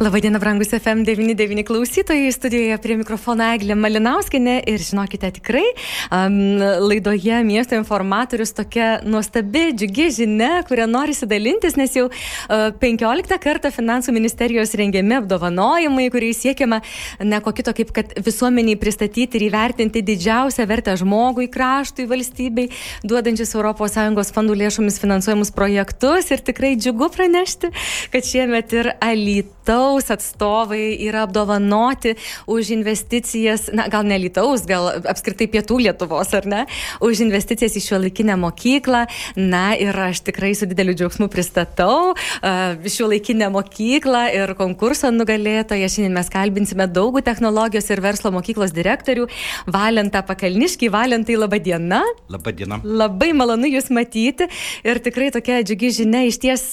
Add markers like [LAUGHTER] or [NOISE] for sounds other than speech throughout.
Labadiena, brangus FM99 klausytojai, studijoje prie mikrofono Eglė Malinauskinė ir žinokite tikrai, um, laidoje miesto informatorius tokia nuostabi, džiugi žinia, kurią nori dalintis, nes jau uh, 15 kartą finansų ministerijos rengiami apdovanojimai, kuriais siekiama ne ko kito, kaip kad visuomeniai pristatyti ir įvertinti didžiausią vertę žmogui, kraštui, valstybei, duodančius ES fondų lėšomis finansuojamus projektus. Ir tikrai džiugu pranešti, kad šiemet ir Alytau Lietuvos atstovai yra apdovanoti už investicijas, na gal ne Lietuvos, gal apskritai pietų Lietuvos, ar ne, už investicijas į šiuolaikinę mokyklą. Na ir aš tikrai su dideliu džiaugsmu pristatau šiuolaikinę mokyklą ir konkurso nugalėtoją. Šiandien mes kalbinsime daugų technologijos ir verslo mokyklos direktorių Valentą Pakalniškį. Valentai, laba diena. Labą dieną. Labai malonu Jūs matyti ir tikrai tokia džiugi žinia, iš ties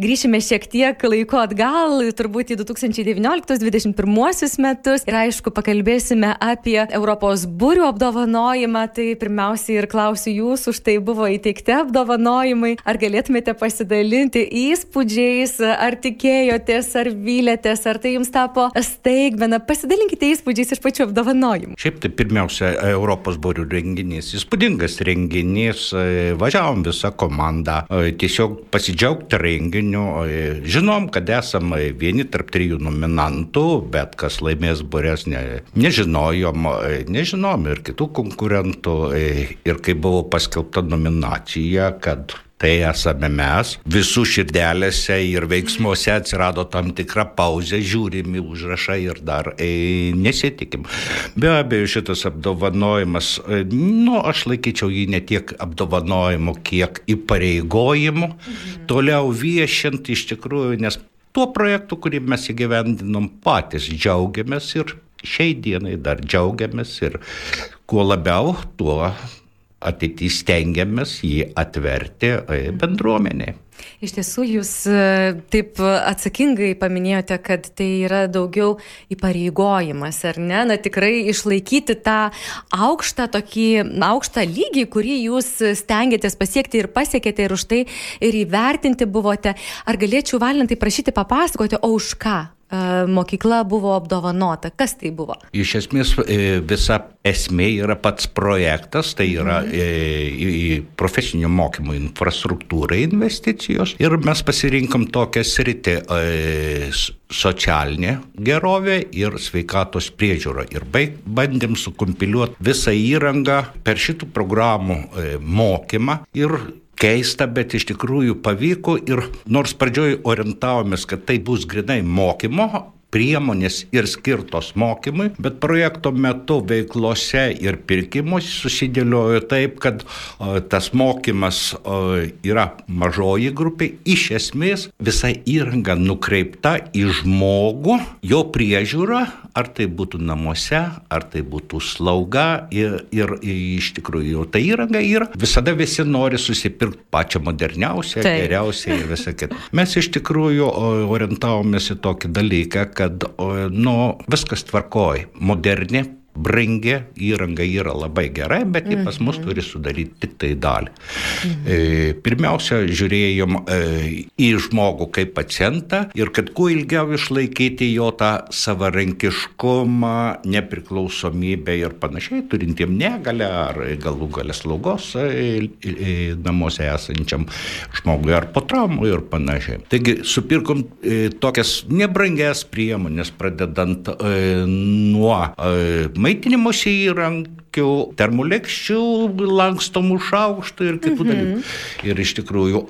grįšime šiek tiek laiko atgal, turbūt į 2019-2021 metus ir aišku pakalbėsime apie Europos būrių apdovanojimą. Tai pirmiausiai ir klausiu jūsų, už tai buvo įteikti apdovanojimai. Ar galėtumėte pasidalinti įspūdžiais, ar tikėjotės, ar vylėtės, ar tai jums tapo staigmena. Pasidalinkite įspūdžiais iš pačių apdovanojimų. Šiaip tai pirmiausia, Europos būrių renginys. Įspūdingas renginys. Važiavom visą komandą. Tiesiog pasidžiaugti renginiu. Žinom, kad esame vieni tarp trijų nominantų, bet kas laimės burės ne, nežinojom, nežinom ir kitų konkurentų. Ir kai buvo paskelbta nominacija, kad tai esame mes. Visų širdelėse ir veiksmuose atsirado tam tikra pauzė, žiūrimi užrašai ir dar e, nesitikim. Be abejo, šitas apdovanojimas, e, nu, aš laikyčiau jį ne tiek apdovanojimu, kiek įpareigojimu. Mhm. Toliau viešint iš tikrųjų, nes tuo projektu, kurį mes įgyvendinom patys, džiaugiamės ir šiai dienai dar džiaugiamės ir kuo labiau, tuo ateityje stengiamės jį atverti e, bendruomeniai. Iš tiesų, jūs e, taip atsakingai paminėjote, kad tai yra daugiau įpareigojimas, ar ne? Na tikrai išlaikyti tą aukštą, tokį aukštą lygį, kurį jūs stengiatės pasiekti ir pasiekėte ir už tai ir įvertinti buvote. Ar galėčiau valintai prašyti papasakoti, o už ką? Mokykla buvo apdovanota. Kas tai buvo? Iš esmės e, visa esmė yra pats projektas, tai yra mhm. E, profesinio mokymo infrastruktūrą investicijos ir mes pasirinkom tokią sritį e, socialinė gerovė ir sveikatos priežiūra. Ir baig, bandėm sukompiliuoti visą įrangą per šitų programų mokymą ir keista, bet iš tikrųjų pavyko ir nors pradžioj orientavomės, kad tai bus grinai mokymo priemonės ir skirtos mokymui, bet projekto metu veiklose ir pirkimus susidėliojo taip, kad o, tas mokymas o, yra mažoji grupė, iš esmės visa įranga nukreipta į žmogų, jo priežiūrą, ar tai būtų namuose, ar tai būtų slauga ir, ir, ir iš tikrųjų ta įranga yra, visada visi nori susipirkti pačią moderniausią, Taip. geriausią ir visą kitą. Mes iš tikrųjų orientavomės į tokį dalyką, kad nu, viskas tvarkoj, moderni brangi įranga yra labai gerai, bet ji pas mus mhm. turi sudaryti tik tai dalį. E, pirmiausia, žiūrėjom e, į žmogų kaip pacientą ir kad kuo ilgiau išlaikyti jo tą savarankiškumą, nepriklausomybę ir panašiai, turintiem negalę ar galų galės slaugos e, namuose esančiam žmogui ar po traumų ir panašiai. Taigi supirkom tokias nebrangias priemonės, pradedant nuo maitinimosi įrankių, termolekščių, lankstomų šaukštų ir kitų mhm. dalykų. Ir iš tikrųjų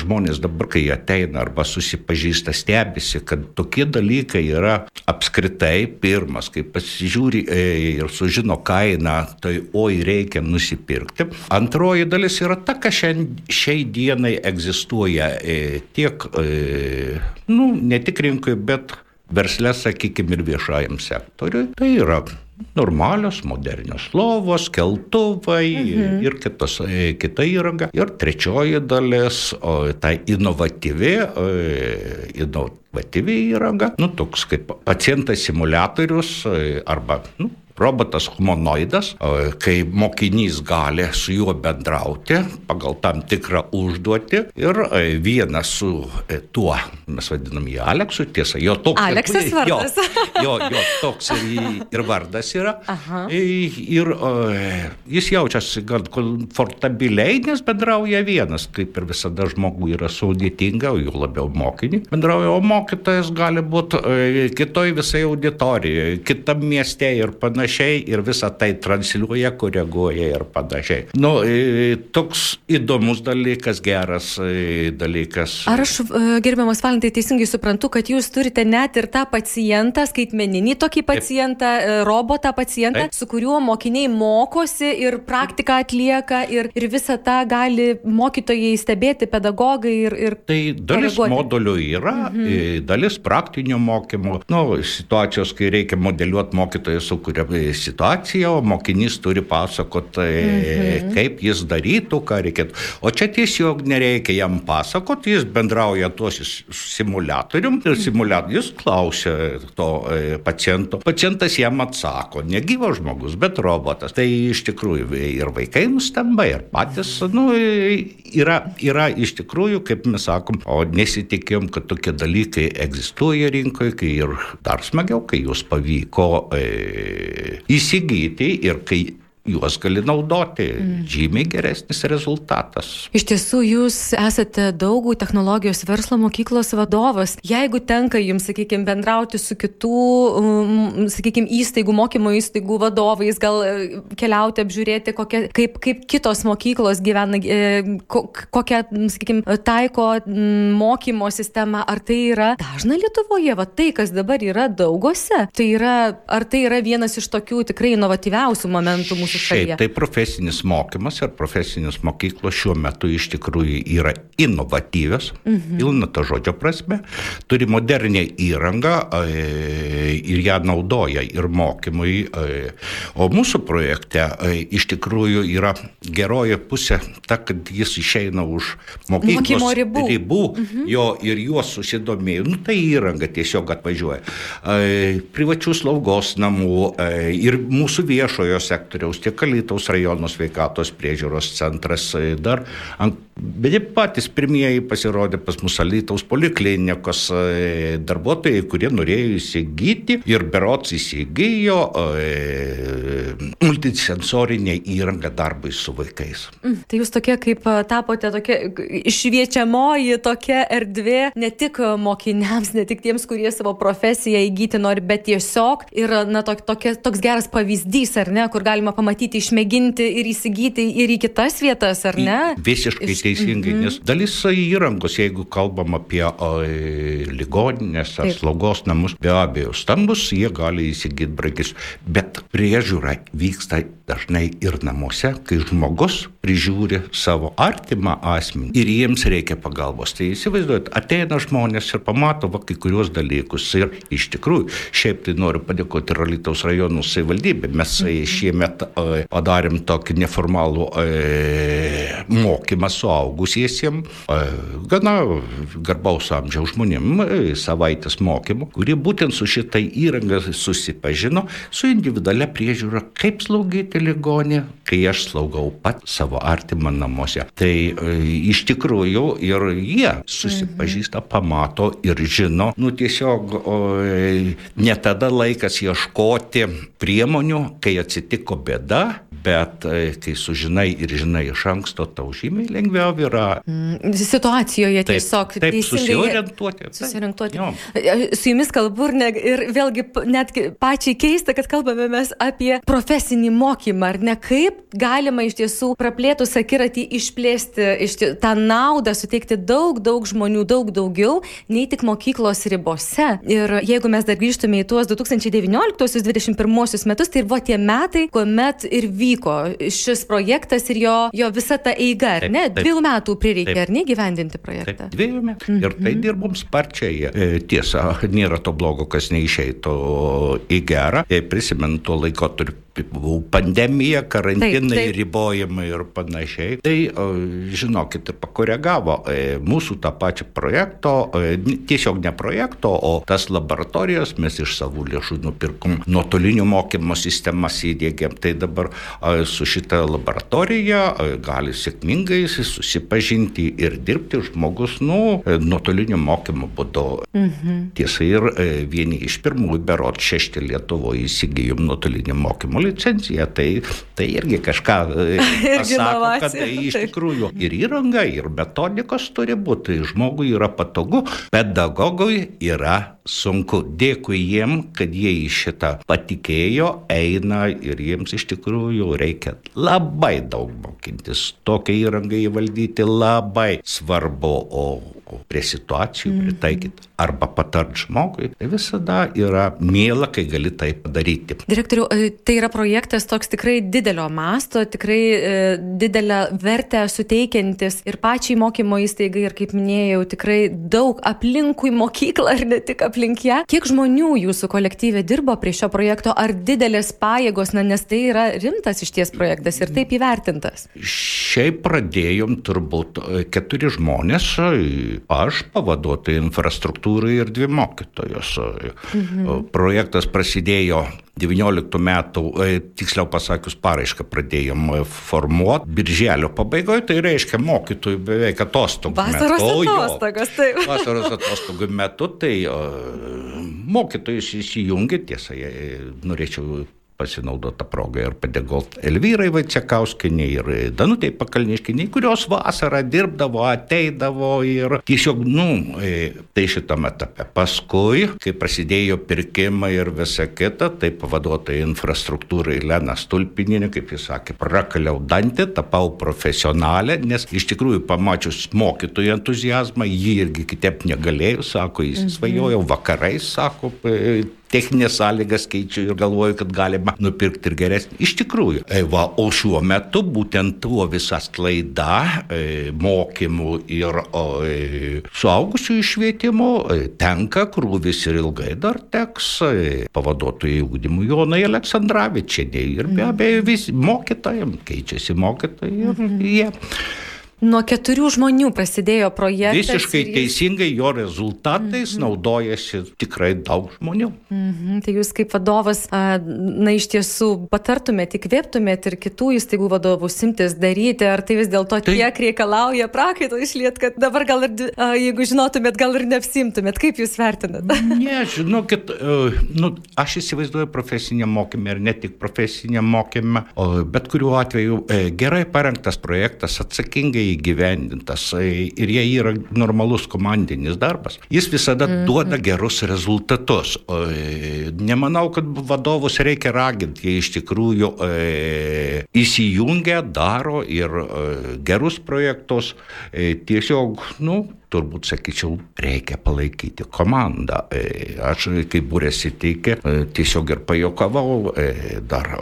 žmonės dabar, kai ateina arba susipažįsta, stebisi, kad tokie dalykai yra apskritai pirmas, kai pasižiūri e, ir sužino kainą, tai oi reikia nusipirkti. Antroji dalis yra ta, kad šiai dienai egzistuoja e, tiek, e, nu, ne tik rinkoje, bet verslė, sakykime, ir viešajam sektoriui. Tai yra normalios, modernios lovos, keltuvai mhm. ir kitos, e, kita įranga. Ir trečioji dalis, o tai inovatyvi, e, inovatyvi įranga, nu, toks kaip pacientas simulatorius e, arba, nu, robotas humanoidas, kai mokinys gali su juo bendrauti pagal tam tikrą užduotį ir e, vienas su e, tuo, mes vadinam jį Aleksu, tiesa, jo toks Aleksas [LAUGHS] vardas. Jo, jo, jo toks ir, ir vardas yra. Aha. Ir jis jaučiasi gan komfortabiliai, nes bendrauja vienas, kaip ir visada žmogui yra sudėtinga, jau labiau mokinį bendrauja, o mokytojas gali būti e, kitoj visai auditorijoje, kitam mieste ir panašiai panašiai ir visą tai transliuoja, koreguoja ir panašiai. Nu, toks įdomus dalykas, geras dalykas. Ar aš, e, gerbiamas Valentai, teisingai suprantu, kad jūs turite net ir tą pacientą, skaitmeninį tokį pacientą, Taip. E, robotą pacientą, Taip. su kuriuo mokiniai mokosi ir praktiką atlieka ir, ir visą tą gali mokytojai stebėti, pedagogai ir... ir tai dalis koreguoti. modulių yra, mhm. dalis praktinių mokymų, nu, situacijos, kai reikia modeliuoti mokytojai sukuria situaciją, o mokinys turi pasakoti, mhm. kaip jis darytų, ką reikėtų. O čia tiesiog nereikia jam pasakoti, jis bendrauja tuos simulatorium ir simulatorius klausia to e, paciento. Pacientas jam atsako, ne gyvas žmogus, bet robotas. Tai iš tikrųjų ir vaikai nustemba, ir patys, nu, yra, yra iš tikrųjų, kaip mes sakom, o nesitikėjom, kad tokie dalykai egzistuoja rinkoje, kai ir dar smagiau, kai jūs pavyko e, įsigyti ir kai juos gali naudoti. Mm. Žymiai geresnis rezultatas. Iš tiesų, jūs esate daugų technologijos verslo mokyklos vadovas. Jeigu tenka jums, sakykime, bendrauti su kitų, um, sakykime, įstaigų, mokymo įstaigų vadovais, gal e, keliauti, apžiūrėti, kokia, kaip, kaip kitos mokyklos gyvena, e, kokią, sakykime, taiko mokymo sistemą, ar tai yra dažna Lietuvoje, va tai, kas dabar yra daugose, tai yra, ar tai yra vienas iš tokių tikrai inovatyviausių momentų mūsų mūsų šalyje. Šiaip, tai profesinis mokymas ir profesinis mokyklos šiuo metu iš tikrųjų yra inovatyvios, mhm. pilna to žodžio prasme, turi modernę įrangą e, ir ją naudoja ir mokymui. E, o mūsų projekte e, iš tikrųjų yra geroji pusė ta, kad jis išeina už mokyklos ribų, ribų mhm. jo ir juos susidomėjo. Nu, tai įranga tiesiog atvažiuoja. Privačių slaugos namų ir mūsų viešojo sektoriaus tiek Alytaus rajono sveikatos priežiūros centras e, dar Bet jie patys pirmieji pasirodė pas mus Alytaus poliklinikos e, darbuotojai, kurie norėjo įsigyti ir berots įsigijo e, multisensorinę įrangą darbui su vaikais. Mm, tai jūs tokie kaip tapote tokia išviečiamoji tokia erdvė ne tik mokiniams, ne tik tiems, kurie savo profesiją įgyti nori, bet tiesiog ir na, tok, tokia, toks geras pavyzdys, ar ne, kur galima pamatyti, išmėginti ir įsigyti ir į kitas vietas, ar ne? Visiškai Iš teisingai, mm -hmm. nes dalis įrangos, jeigu kalbam apie ligoninės ar Taip. slaugos namus, be abejo, stambus, jie gali įsigyti bragis, bet priežiūra vyksta dažnai ir namuose, kai žmogus prižiūri savo artimą asmenį ir jiems reikia pagalbos. Tai įsivaizduojat, ateina žmonės ir pamato va, kai kurios dalykus ir iš tikrųjų, šiaip tai noriu padėkoti ir Alytaus rajonų savivaldybė. Mes mhm. šiemet padarėm tokį neformalų e, mokymą suaugusiesiems, e, gana garbaus amžiaus žmonėm, e, savaitės mokymų, kurie būtent su šitai įranga susipažino, su individualia priežiūra, kaip slaugyti ligonį, kai aš slaugau pat savo artimą namuose. Tai e, iš tikrųjų ir jie susipažįsta, pamato ir žino, nu tiesiog o, ne tada laikas ieškoti priemonių, kai atsitiko bėda, dá? Bet e, kai sužinai ir žinai iš anksto, tau žymiai lengviau yra. Mm, situacijoje taip, tiesiog. Taip, susiorientuoti. Susiorientuoti. Taip, Su jumis kalbu ir, ne, ir vėlgi net pačiai keista, kad kalbame mes apie profesinį mokymą ar ne kaip galima iš tiesų praplėtus akiratį išplėsti iš ties, tą naudą, suteikti daug, daug žmonių, daug daugiau, nei tik mokyklos ribose. Ir jeigu mes dar grįžtume į tuos 2019-2021 metus, tai buvo tie metai, kuomet ir vyko vyko šis projektas ir jo, jo visa ta eiga, ar ne? Dviejų metų prireikė, ar ne, gyvendinti projektą? Taip, dviejų metų. Mhm. Ir tai dirbom sparčiai. E, tiesa, nėra to blogo, kas neišeitų į gerą. Prisimenu tuo laikotarpiu pandemija, karantinai, taip, taip. ribojimai ir panašiai. Tai, žinokit, pakoregavo e, mūsų tą pačią projekto, e, tiesiog ne projekto, o tas laboratorijas mes iš savų lėšų nupirkom nuotolinio mokymo sistemas įdėgėm. Tai dabar su šita laboratorija gali sėkmingai susipažinti ir dirbti žmogus, nu, e, nuotolinio mokymo būdu. Mhm. Tiesa, ir vieni iš pirmųjų berot šešti Lietuvoje įsigijom nuotolinio mokymo licenciją, tai, tai irgi kažką e, [LAUGHS] pasako, kad tai iš tikrųjų ir įranga, ir metodikos turi būti, žmogui yra patogu, pedagogui yra sunku. Dėkui jiem, kad jie į šitą patikėjo, eina ir jiems iš tikrųjų reikia labai daug mokintis. Tokią įrangą įvaldyti labai svarbu, o, o prie situacijų mhm. pritaikyti arba patart žmogui, tai visada yra mėla, kai gali tai padaryti. Direktoriu, e, tai yra projektas toks tikrai didelio masto, tikrai e, didelę vertę suteikiantis ir pačiai mokymo įstaigai, ir kaip minėjau, tikrai daug aplinkui mokyklą ir ne tik aplink ją. Kiek žmonių jūsų kolektyvė dirbo prie šio projekto, ar didelės pajėgos, na, nes tai yra rimtas iš ties projektas ir taip įvertintas? Šiaip pradėjom turbūt e, keturi žmonės, e, aš pavaduotojai infrastruktūrą architektūrai ir dvi mokytojos. Mhm. Projektas prasidėjo 19 metų, e, tiksliau pasakius, paraišką pradėjom e, formuoti birželio pabaigoje, tai reiškia mokytojų beveik atostogų Vasaros atostogos, taip. [LAUGHS] Vasaros atostogų metu, tai mokytojus įsijungi, tiesa, norėčiau pasinaudoti tą progą ir padėkoti Elvyrai Vaicekauskiniai ir Danutei Pakalniškiniai, kurios vasarą dirbdavo, ateidavo ir tiesiog, nu, e, tai šitame etape. Paskui, kai prasidėjo pirkimai ir visa kita, tai pavaduotojai infrastruktūrai Lena Stulpininė, kaip jis sakė, prakaliau dantį, tapau profesionalę, nes iš tikrųjų pamačius mokytojų entuzijazmą, jį irgi kitaip negalėjau, sako, jis mhm. svajojo vakarais, sako, techninės sąlygas keičiu ir galvoju, kad galima nupirkti ir geresnį. Iš tikrųjų. E, va, o šiuo metu būtent tuo visa klaida, e, mokymų ir o, e, suaugusių išvietimų e, tenka krūvis ir ilgai dar teks e, pavaduotojai ūkdymų Jonai Aleksandраvičiai ir be abejo visi mokytojams keičiasi mokytojai ir mhm. jie. Nuo keturių žmonių prasidėjo projektas. Visiškai jis... teisingai jo rezultatais mm -hmm. naudojasi tikrai daug žmonių. Mm -hmm. Tai jūs kaip vadovas, na iš tiesų patartumėte, įkvėptumėte ir kitų įstaigų vadovus simtis daryti, ar tai vis dėlto tai... tiek reikalauja prakaito išliet, kad dabar gal ir, jeigu žinotumėt, gal ir neapsimtumėt. Kaip jūs vertinat? [LAUGHS] ne, žinokit, nu, aš įsivaizduoju profesinę mokymą ir ne tik profesinę mokymą, bet kuriuo atveju e, gerai parengtas projektas, atsakingai įgyvendintas ir jie yra normalus komandinis darbas, jis visada mm -hmm. duoda gerus rezultatus. Nemanau, kad vadovus reikia raginti, jie iš tikrųjų e, įsijungia, daro ir e, gerus projektus, e, tiesiog, nu, turbūt sakyčiau, reikia palaikyti komandą. E, aš, kai būrėsi teikė, e, tiesiog ir pajokavau e, dar,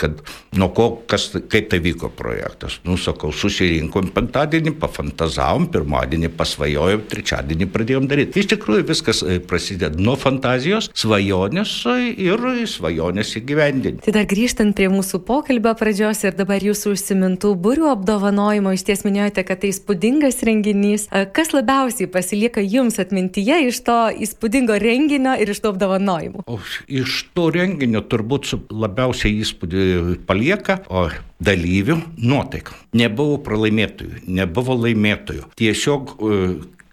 kad nuo ko, kas, kaip tai vyko projektas. Nusakau, susirinkom penktadienį, pafantazavom, pirmadienį pasvajojom, trečiadienį pradėjom daryti. Iš tikrųjų viskas prasideda nuo fantazijos, svajonės ir svajonės įgyvendinti. Tai dar grįžtant prie mūsų pokalbio pradžios ir dabar jūsų užsimintų būrių apdovanojimo, iš ties minėjote, kad tai įspūdingas renginys. Kas kas labiausiai pasilieka jums atmintyje iš to įspūdingo renginio ir iš to apdovanojimų? Iš to renginio turbūt labiausiai įspūdį palieka o, dalyvių nuotaika. Nebuvo pralaimėtojų, nebuvo laimėtojų. Tiesiog e,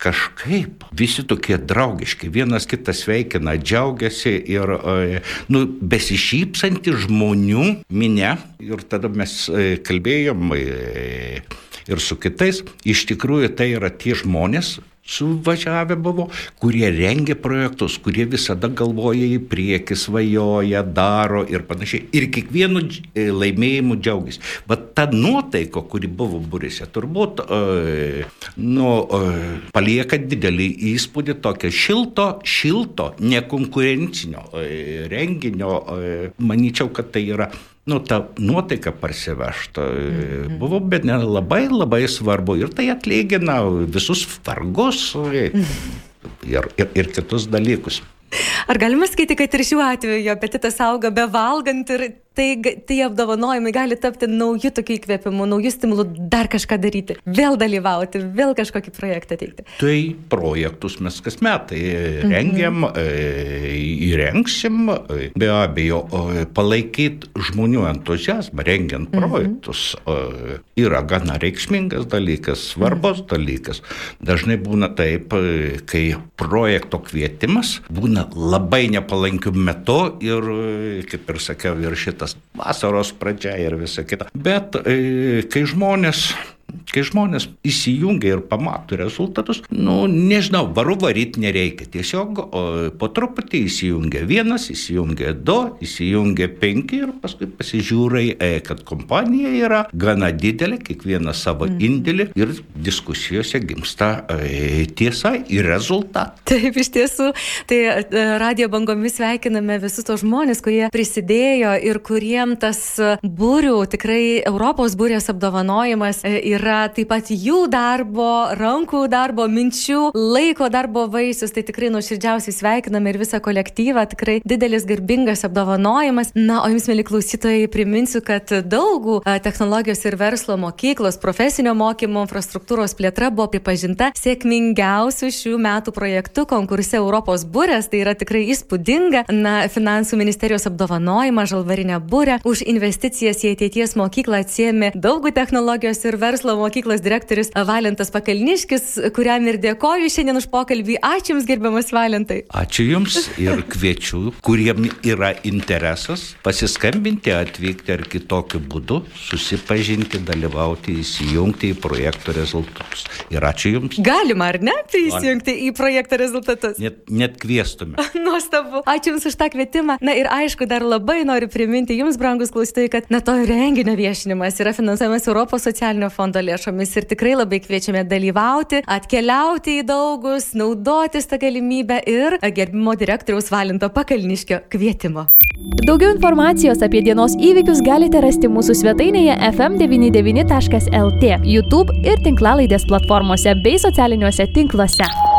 kažkaip visi tokie draugiški, vienas kitas sveikina, džiaugiasi ir e, nu, besišypsanti žmonių minė. Ir tada mes e, kalbėjom ir su kitais, iš tikrųjų tai yra tie žmonės, suvažiavę buvo, kurie rengia projektus, kurie visada galvoja į priekį, svajoja, daro ir panašiai. Ir kiekvienu e, laimėjimu džiaugiasi. Bet ta nuotaika, kuri buvo burėse, turbūt e, nu, e, palieka didelį įspūdį tokio šilto, šilto, nekonkurencinio renginio. Manyčiau, kad tai yra nu, ta nuotaika parsivežta mhm. buvo, bet ne labai labai svarbu ir tai atlygina visus vargus mhm. ir, ir, ir kitus dalykus. Ar galima sakyti, kad ir šiuo atveju apetitas auga be valgant ir tai, tai apdovanojimai gali tapti naujų tokių įkvėpimų, naujų stimulų dar kažką daryti, vėl dalyvauti, vėl kažkokį projektą teikti. Tai projektus mes kas metai rengiam, mhm. įrengsim, be abejo, palaikyti žmonių entuzijazmą rengiant mhm. projektus mhm. yra gana reikšmingas dalykas, svarbus mhm. dalykas. Dažnai būna taip, kai projekto kvietimas būna labai nepalankiu metu ir, kaip ir sakiau, ir šitas tas vasaros pradžia ir visa kita. Bet e, kai žmonės kai žmonės įsijungia ir pamato rezultatus, nu, nežinau, varu varyti nereikia. Tiesiog o, po truputį įsijungia vienas, įsijungia du, įsijungia penki ir paskui pasižiūrai, e, kad kompanija yra gana didelė, kiekvienas savo mm. indėlį ir diskusijose gimsta e, tiesa ir rezultatai. Taip, iš tiesų, tai e, radio bangomis sveikiname visus tos žmonės, kurie prisidėjo ir kuriem tas būrių, tikrai Europos būrės apdovanojimas e, yra yra taip pat jų darbo, rankų darbo, minčių, laiko darbo vaisius. Tai tikrai nuoširdžiausiai sveikiname ir visą kolektyvą. Tikrai didelis garbingas apdovanojimas. Na, o jums, mėly klausytojai, priminsiu, kad daugų technologijos ir verslo mokyklos profesinio mokymo infrastruktūros plėtra buvo pripažinta sėkmingiausių šių metų projektų konkurse Europos būrės. Tai yra tikrai įspūdinga. Na, finansų ministerijos apdovanojimą žalvarinę būrę už investicijas į ateities mokyklą atsiemė daugų technologijos ir verslo mokyklos mokyklos direktorius Valentas Pakalniškis, kuriam ir dėkoju šiandien už pokalbį. Ačiū Jums, gerbiamas Valentai. Ačiū Jums ir kviečiu, kuriem yra interesas, pasiskambinti, atvykti ar kitokiu būdu, susipažinti, dalyvauti, įsijungti į projekto rezultatus. Ir ačiū Jums. Galima, ar ne, tai įsijungti į projekto rezultatus? Net, net kviestume. [LAUGHS] Nuostabu. Ačiū Jums už tą kvietimą. Na ir aišku, dar labai noriu priminti Jums, brangus klausytojai, kad na to renginio viešinimas yra finansuojamas Europos socialinio fondo lėšomis ir tikrai labai kviečiame dalyvauti, atkeliauti į daugus, naudotis tą galimybę ir gerbimo direktoriaus Valinto Pakalniškio kvietimo. Daugiau informacijos apie dienos įvykius galite rasti mūsų svetainėje fm99.lt, YouTube ir tinklalaidės platformose bei socialiniuose tinkluose.